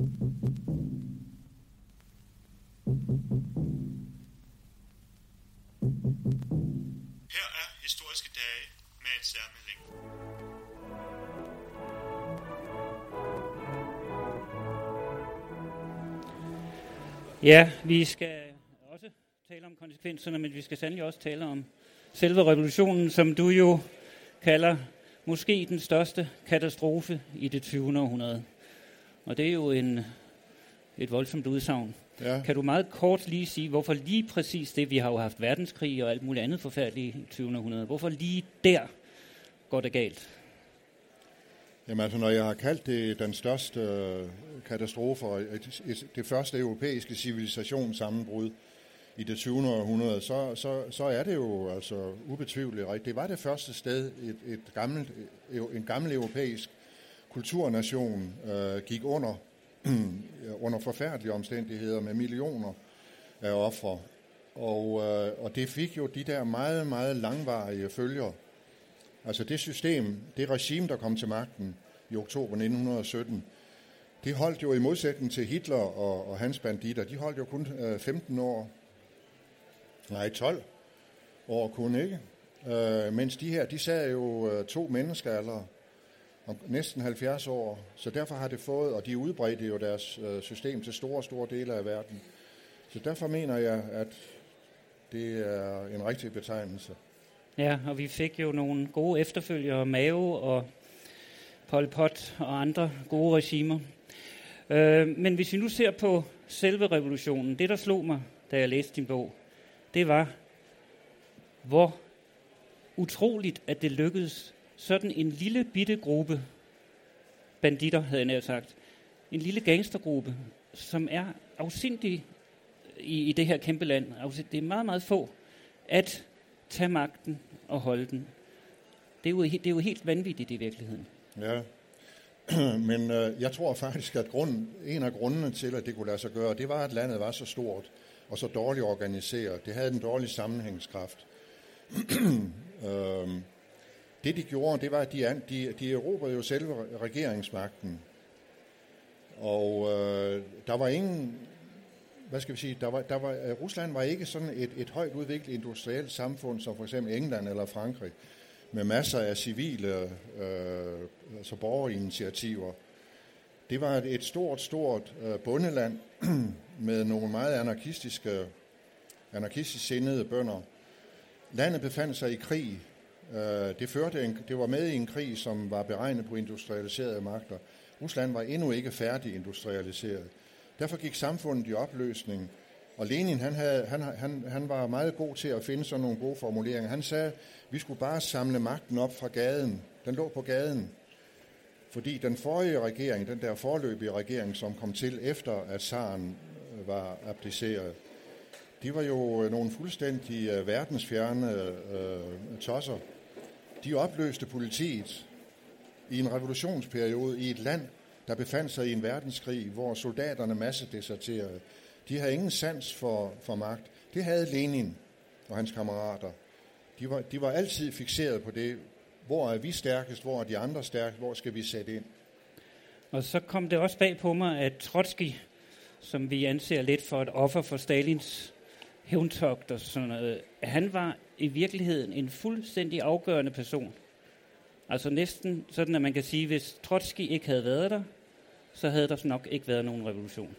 Her er historiske dage med en særmelding. Ja, vi skal også tale om konsekvenserne, men vi skal sandelig også tale om selve revolutionen, som du jo kalder måske den største katastrofe i det 20. århundrede. Og det er jo en, et voldsomt udsagn. Ja. Kan du meget kort lige sige, hvorfor lige præcis det, vi har jo haft verdenskrig og alt muligt andet forfærdeligt i 20. århundrede, hvorfor lige der går det galt? Jamen altså, når jeg har kaldt det den største øh, katastrofe, et- et- det første europæiske civilisationssammenbrud i det 20. århundrede, så, så, så er det jo altså ubetvivligt rigtigt. Det var det første sted, et, et gammelt, en gammel europæisk kulturnation øh, gik under, under forfærdelige omstændigheder med millioner af ofre. Og, øh, og det fik jo de der meget, meget langvarige følger. Altså det system, det regime, der kom til magten i oktober 1917, det holdt jo i modsætning til Hitler og, og hans banditter, de holdt jo kun øh, 15 år. Nej, 12 år kun ikke. Øh, mens de her, de sad jo øh, to menneskealdere og næsten 70 år, så derfor har det fået, og de udbredte jo deres øh, system til store, store dele af verden. Så derfor mener jeg, at det er en rigtig betegnelse. Ja, og vi fik jo nogle gode efterfølgere, Mao og Pol Pot og andre gode regimer. Øh, men hvis vi nu ser på selve revolutionen, det der slog mig, da jeg læste din bog, det var, hvor utroligt, at det lykkedes sådan en lille bitte gruppe banditter, havde jeg nær sagt, en lille gangstergruppe, som er afsindig i, i det her kæmpe land. Det er meget, meget få, at tage magten og holde den. Det er jo, det er jo helt vanvittigt i virkeligheden. Ja, men øh, jeg tror faktisk, at grunden, en af grundene til, at det kunne lade sig gøre, det var, at landet var så stort og så dårligt organiseret. Det havde en dårlig sammenhængskraft. øhm, det de gjorde, det var, at de, de, de erobrede jo selve regeringsmagten. Og øh, der var ingen, hvad skal vi sige, der var, der var, øh, Rusland var ikke sådan et, et højt udviklet industrielt samfund, som for eksempel England eller Frankrig, med masser af civile, øh, altså borgerinitiativer. Det var et, et stort, stort øh, bundeland med nogle meget anarkistiske, anarkistisk sindede bønder. Landet befandt sig i krig. Øh, det, førte en, det var med i en krig, som var beregnet på industrialiserede magter. Rusland var endnu ikke færdig industrialiseret. Derfor gik samfundet i opløsning, og Lenin han, havde, han, han, han var meget god til at finde sådan nogle gode formuleringer. Han sagde, at vi skulle bare samle magten op fra gaden. Den lå på gaden. Fordi den forrige regering, den der forløbige regering, som kom til efter, at zaren øh, var abdiceret, de var jo øh, nogle fuldstændig verdensfjerne øh, tosser. De opløste politiet i en revolutionsperiode i et land, der befandt sig i en verdenskrig, hvor soldaterne massedeserterede. De havde ingen sans for, for magt. Det havde Lenin og hans kammerater. De var, de var altid fixeret på det, hvor er vi stærkest, hvor er de andre stærkest, hvor skal vi sætte ind. Og så kom det også bag på mig, at Trotsky, som vi anser lidt for et offer for Stalins hævntogt og sådan noget, han var i virkeligheden en fuldstændig afgørende person. Altså næsten sådan, at man kan sige, hvis Trotsky ikke havde været der, så havde der nok ikke været nogen revolution.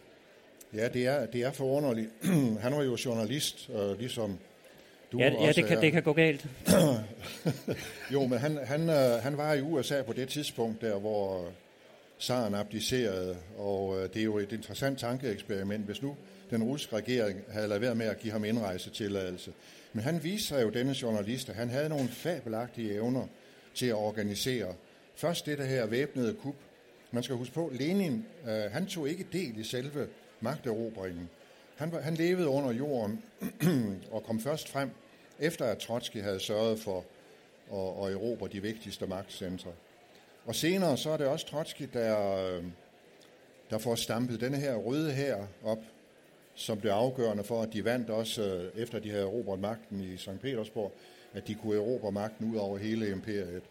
Ja, det er, det er forunderligt. Han var jo journalist, øh, ligesom du ja, ja også det, kan, er. det kan gå galt. Jo, men han, han, øh, han var i USA på det tidspunkt der, hvor zaren abdicerede, og øh, det er jo et interessant tankeeksperiment, hvis nu den russiske regering havde lavet være med at give ham indrejsetilladelse. Men han viste sig jo, denne journalist, at han havde nogle fabelagtige evner til at organisere. Først det der her væbnede kup. Man skal huske på, Lenin, øh, han tog ikke del i selve magterobringen. Han, var, han levede under jorden og kom først frem, efter at Trotsky havde sørget for at, at erobre de vigtigste magtcentre. Og senere så er det også Trotsky, der, øh, der får stampet denne her røde her op, som blev afgørende for, at de vandt også, øh, efter de havde erobret magten i St. Petersborg, at de kunne erobre magten ud over hele imperiet.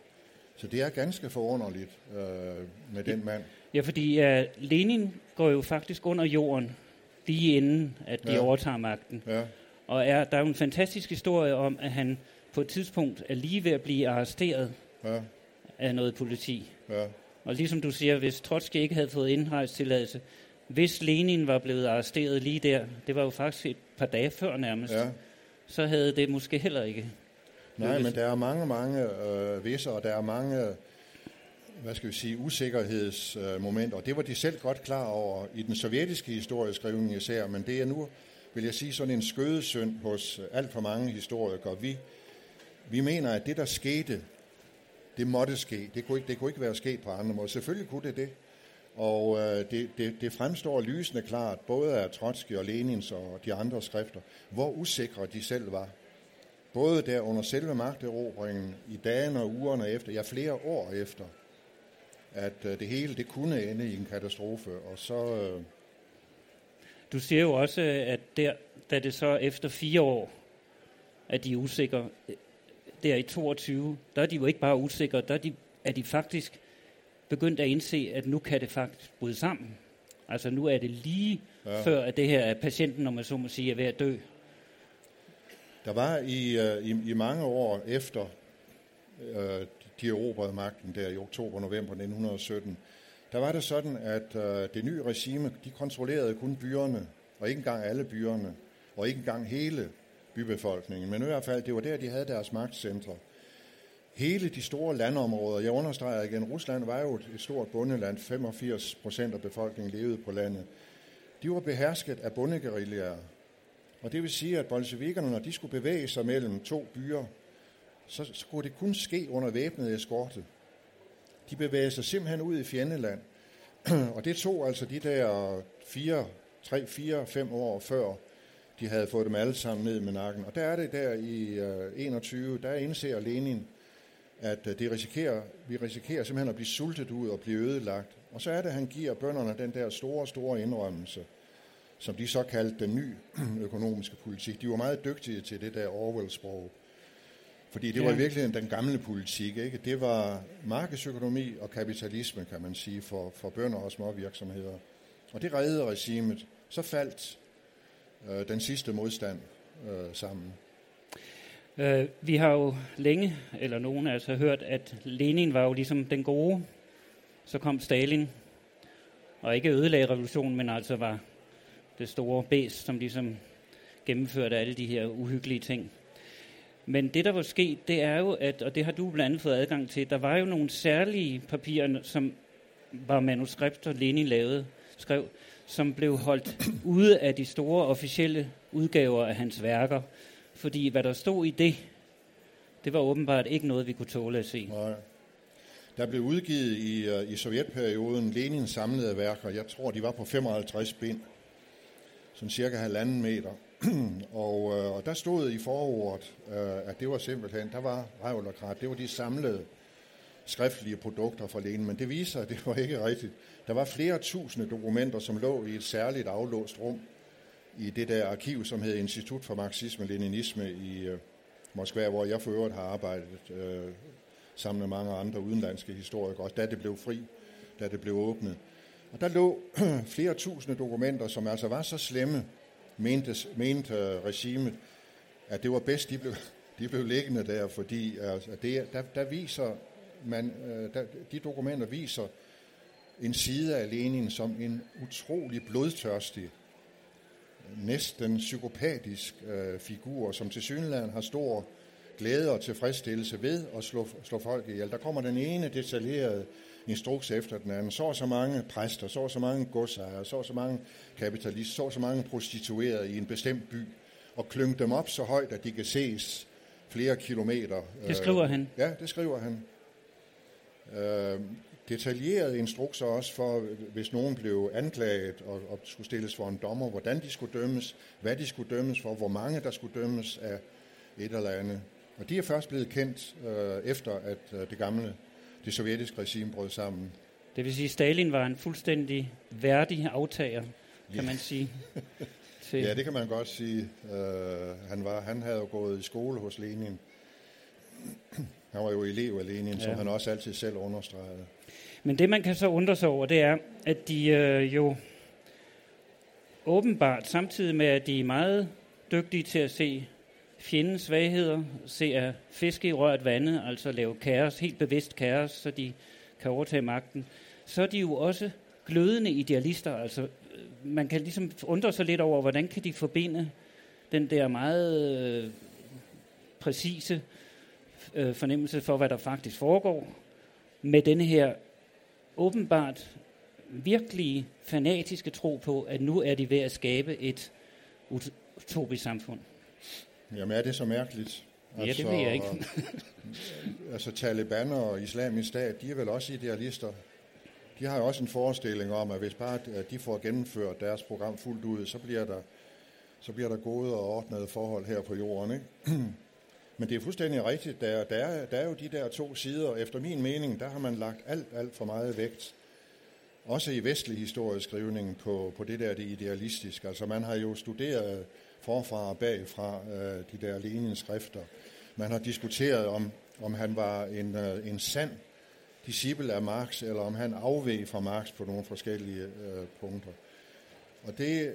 Så det er ganske forunderligt øh, med den mand. Ja, fordi uh, Lenin går jo faktisk under jorden, lige inden at de ja. overtager magten. Ja, Og er, der er jo en fantastisk historie om, at han på et tidspunkt er lige ved at blive arresteret ja, af noget politi. ja, Og ligesom du siger, hvis Trotsky ikke havde fået indrejstilladelse, hvis Lenin var blevet arresteret lige der, det var jo faktisk et par dage før nærmest, ja. så havde det måske heller ikke. Nej, men der er mange, mange øh, visser, og der er mange, hvad skal vi sige, usikkerhedsmomenter. Og det var de selv godt klar over i den sovjetiske historieskrivning især, men det er nu, vil jeg sige, sådan en skødesynd hos alt for mange historikere. Vi, vi mener, at det, der skete, det måtte ske. Det kunne ikke, det kunne ikke være sket på andre måder. Selvfølgelig kunne det det. Og øh, det, det, det fremstår lysende klart, både af Trotsky og Lenins og de andre skrifter, hvor usikre de selv var. Både der under selve magterobringen, i dagene og ugerne efter, ja flere år efter, at øh, det hele det kunne ende i en katastrofe. Og så, øh, Du siger jo også, øh, at der, da det så efter fire år, at de er usikre, øh, der i 22, der er de jo ikke bare usikre, der er de, er de faktisk begyndt at indse, at nu kan det faktisk bryde sammen. Altså nu er det lige Ja. før, at det her er patienten, når man så må sige, er ved at dø. der var i, øh, i, i mange år efter øh, de erobrede magten der i oktober-november 1917, der var det sådan, at øh, det nye regime, de kontrollerede kun byerne, og ikke engang alle byerne, og ikke engang hele bybefolkningen. Men i hvert fald, det var der, de havde deres magtcentre. Hele de store landområder, jeg understreger igen, Rusland var jo et, stort bundeland, 85 procent af befolkningen levede på landet. De var behersket af bondeguerillaer, og det vil sige, at bolsjevikerne, når de skulle bevæge sig mellem to byer, så skulle det kun ske under væbnet eskorte. De bevægede sig simpelthen ud i fjendeland. og det tog altså de der fire, tre, fire, fem år før, de havde fået dem alle sammen ned med nakken. Og der er det der i øh, 21, der indser Lenin, at øh, det risikerer, vi risikerer simpelthen at blive sultet ud og blive ødelagt. Og så er det, at han giver bønderne den der store, store indrømmelse som de så kaldte den nye økonomiske politik. De var meget dygtige til det der Orwell-sprog. Fordi det var i virkeligheden den gamle politik. Ikke? Det var markedsøkonomi og kapitalisme, kan man sige, for, for bønder og små virksomheder. Og det reddede regimet. Så faldt øh, den sidste modstand øh, sammen. Øh, vi har jo længe, eller nogen af os har hørt, at Lenin var jo ligesom den gode. Så kom Stalin, og ikke ødelagde revolutionen, men altså var det store bæs, som ligesom gennemførte alle de her uhyggelige ting. Men det, der var sket, det er jo, at, og det har du blandt andet fået adgang til, der var jo nogle særlige papirer, som var manuskripter, Lenin lavede, skrev, som blev holdt ude af de store officielle udgaver af hans værker. Fordi hvad der stod i det, det var åbenbart ikke noget, vi kunne tåle at se. Nej. der blev udgivet i, øh, i sovjetperioden Lenins samlede værker. Jeg tror, de var på 55 bind. Sådan cirka halvanden meter. og, øh, og der stod i forordet, øh, at det var simpelthen, der var revl og krat. Det var de samlede skriftlige produkter fra Lenin, men det viser, at det var ikke rigtigt. Der var flere tusinde dokumenter, som lå i et særligt aflåst rum i det der arkiv, som hed Institut for Marxisme-Leninisme i øh, Moskva, hvor jeg for øvrigt har arbejdet øh, sammen med mange andre udenlandske historikere, også da det blev fri, da det blev åbnet. Og der lå flere tusinde dokumenter, som altså var så slemme, mente, mente øh, regimet, at det var bedst, de blev, de blev liggende der, fordi altså, det, der, der viser man, øh, der, de dokumenter viser en side af Lenin som en utrolig blodtørstig, næsten psykopatisk øh, figur, som til synligheden har stor glæde og tilfredsstillelse ved at slå, slå folk ihjel. Der kommer den ene detaljerede instruks efter den anden. Så og så mange præster, så og så mange godsejere, så og så mange kapitalister, så og så mange prostituerede i en bestemt by, og klynge dem op så højt, at de kan ses flere kilometer. Det skriver han. Ja, det skriver han. Øh, detaljerede instrukser også for, hvis nogen blev anklaget og, og skulle stilles for en dommer, hvordan de skulle dømmes, hvad de skulle dømmes for, hvor mange der skulle dømmes af et eller andet. Og de er først blevet kendt øh, efter, at øh, det gamle, det sovjetiske regime brød sammen. Det vil sige, at Stalin var en fuldstændig værdig aftager, kan Ja. man sige. til, Ja, det kan man godt sige. Øh, han, var, han havde jo gået i skole hos Lenin. Han var jo elev af Lenin, ja. som han også altid selv understregede. Men det, man kan så undre sig over, det er, at de øh, jo åbenbart, samtidig med, at de er meget dygtige til at se fjendens svagheder, se at fiske i rørt vande, altså lave kaos, helt bevidst kaos, så de kan overtage magten, så er de jo også glødende idealister. Altså, øh, man kan ligesom undre sig lidt over, hvordan kan de forbinde den der meget øh, præcise øh, fornemmelse for, hvad der faktisk foregår, med den her åbenbart virkelig fanatiske tro på, at nu er de ved at skabe et ut- utopisk samfund. Jamen er det så mærkeligt? Ja, det ved jeg ikke. altså Taliban og islamisk stat, de er vel også idealister. De har jo også en forestilling om, at hvis bare de får gennemført deres program fuldt ud, så bliver der, så bliver der gode og ordnede forhold her på jorden. Ikke? Men det er fuldstændig rigtigt. Der, der, er, der er jo de der to sider. Efter min mening, der har man lagt alt, alt for meget vægt. Også i vestlig historieskrivning på, på det der det idealistiske. Altså man har jo studeret forfra og bagfra øh, de der Lenin-skrifter. Man har diskuteret, om, om han var en, øh, en sand disciple af Marx, eller om han afveg fra Marx på nogle forskellige øh, punkter. Og det,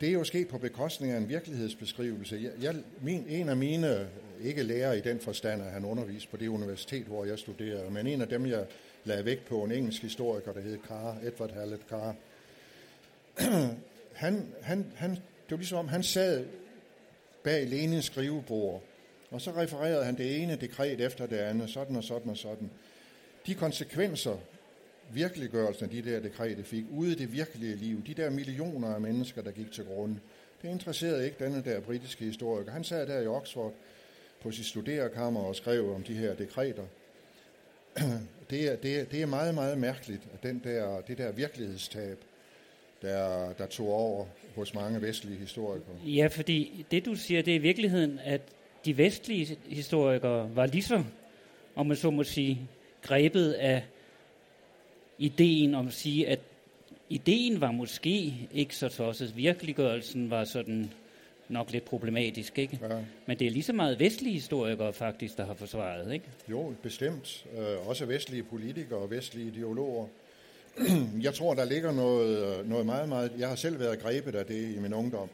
det er jo sket på bekostning af en virkelighedsbeskrivelse. Jeg, jeg, min, en af mine, ikke lærer i den forstand, at han underviste på det universitet, hvor jeg studerede, men en af dem, jeg lagde vægt på, en engelsk historiker, der hed Carr, Edward Hallett Carr, han, han, han, det var ligesom om, han sad bag Lenins skrivebord, og så refererede han det ene dekret efter det andet, sådan og sådan og sådan. De konsekvenser, virkeliggørelsen af de der dekreter fik ude i det virkelige liv, de der millioner af mennesker, der gik til grunde, det interesserede ikke denne der britiske historiker. Han sad der i Oxford på sit studerekammer og skrev om de her dekreter. Det er, det er, det er meget, meget mærkeligt, at den der, det der virkelighedstab, der, der tog over hos mange vestlige historikere. Ja, fordi det du siger, det er i virkeligheden, at de vestlige historikere var lige så, om man så må sige, grebet af ideen om at sige, at ideen var måske ikke så tosset. Virkeliggørelsen var sådan nok lidt problematisk, ikke? Ja. Men det er lige så meget vestlige historikere faktisk, der har forsvaret, ikke? Jo, bestemt. Øh, også vestlige politikere og vestlige ideologer. Jeg tror, der ligger noget, øh, noget meget, meget... Jeg har selv været grebet af det i min ungdom.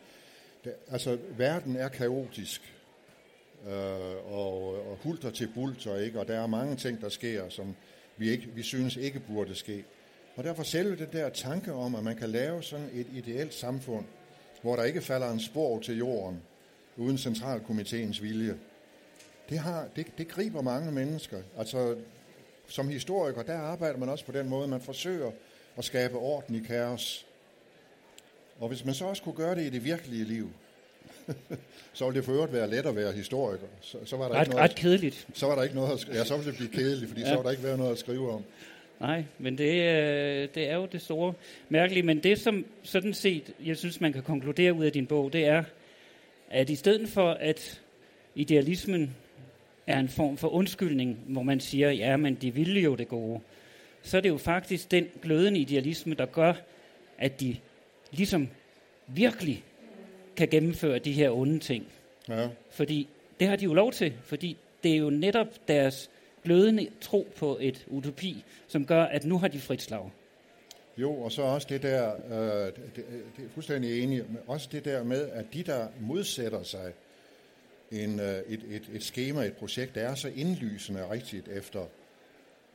Det, altså, verden er kaotisk. Øh, og, og hulter til bulter, ikke? Og der er mange ting, der sker, som vi, ikke, vi synes ikke burde ske. Og derfor selve den der tanke om, at man kan lave sådan et ideelt samfund, hvor der ikke falder en spor til jorden, uden centralkomiteens vilje, det, har, det, det griber mange mennesker. Altså, som historiker, der arbejder man også på den måde, man forsøger at skabe orden i kaos. Og hvis man så også kunne gøre det i det virkelige liv, så ville det for øvrigt være let at være historiker. Så, så, var, der Ret, ikke noget, ret kedeligt. så var der ikke noget at, sk- ja, så ville det blive kedeligt, fordi ja. så var der ikke være noget at skrive om. Nej, men det, øh, det er jo det store mærkelige. Men det, som sådan set, jeg synes, man kan konkludere ud af din bog, det er, at i stedet for, at idealismen er en form for undskyldning, hvor man siger, ja, men de ville jo det gode, så er det jo faktisk den glødende idealisme, der gør, at de ligesom virkelig kan gennemføre de her onde ting. Ja. Fordi det har de jo lov til, fordi det er jo netop deres glødende tro på et utopi, som gør, at nu har de frit slag. Jo, og så også det der, øh, det, det, det er fuldstændig enig, men også det der med, at de, der modsætter sig en, øh, et, et, et schema, et projekt, der er så indlysende rigtigt efter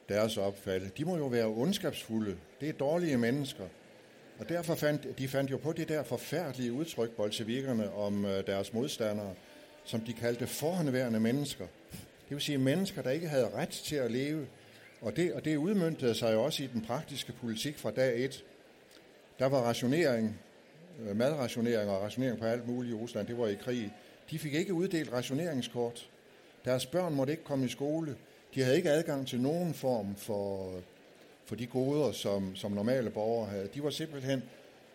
deres opfattelse, de må jo være ondskabsfulde. Det er dårlige mennesker. Og derfor fandt de fandt jo på det der forfærdelige udtryk, bolsjevikerne, om øh, deres modstandere, som de kaldte forhåndværende mennesker. Det vil sige mennesker, der ikke havde ret til at leve. Og det, og det udmyndtede sig jo også i den praktiske politik fra dag et. Der var rationering, øh, madrationering og rationering på alt muligt i Rusland, det var i krig. De fik ikke uddelt rationeringskort. Deres børn måtte ikke komme i skole. De havde ikke adgang til nogen form for, for de goder, som, som normale borgere havde. De var simpelthen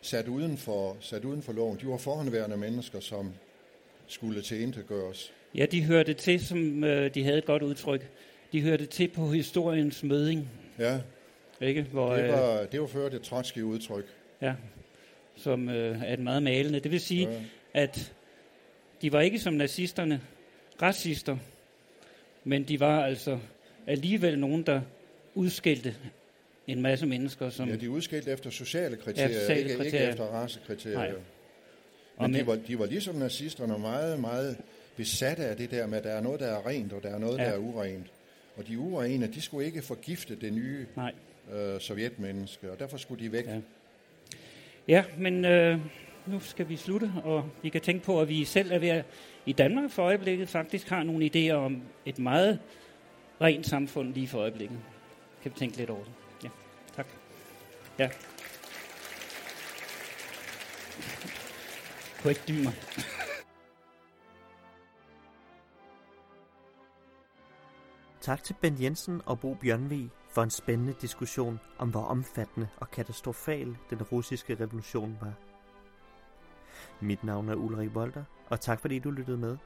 sat uden for, sat uden for loven. De var forhåndværende mennesker, som skulle tilintetgøres. Ja, de hørte til, som øh, de havde et godt udtryk, de hørte til på historiens møding, Ja, ikke? Hvor, det øh, var, det var før det trotske udtryk. ja, som øh, er et meget malende. Det vil sige, Ja. at de var ikke som nazisterne racister, Men de var altså alligevel nogen, der udskilte en masse mennesker, som... Ja, de er udskilt efter sociale kriterier, Ja, sociale ikke, kriterier. ikke efter racekriterier. Nej. Men de var, de var ligesom nazisterne meget, meget besatte af det der med, at der er noget, der er rent, og der er noget, Ja. der er urent. Og de urene, de skulle ikke forgifte det nye Nej. øh, sovjetmenneske, og derfor skulle de væk. Ja. Ja, men øh, nu skal vi slutte, og vi kan tænke på, at vi selv er ved at, i Danmark for øjeblikket faktisk har nogle idéer om et meget rent samfund lige for øjeblikket. Kan vi tænke lidt over det? Ja, tak. Kunne ikke dybe mig. Tak til Ben Jensen og Bo Bjørnvig for en spændende diskussion om, hvor omfattende og katastrofal den russiske revolution var. Mit navn er Ulrik Volter, og tak fordi du lyttede med.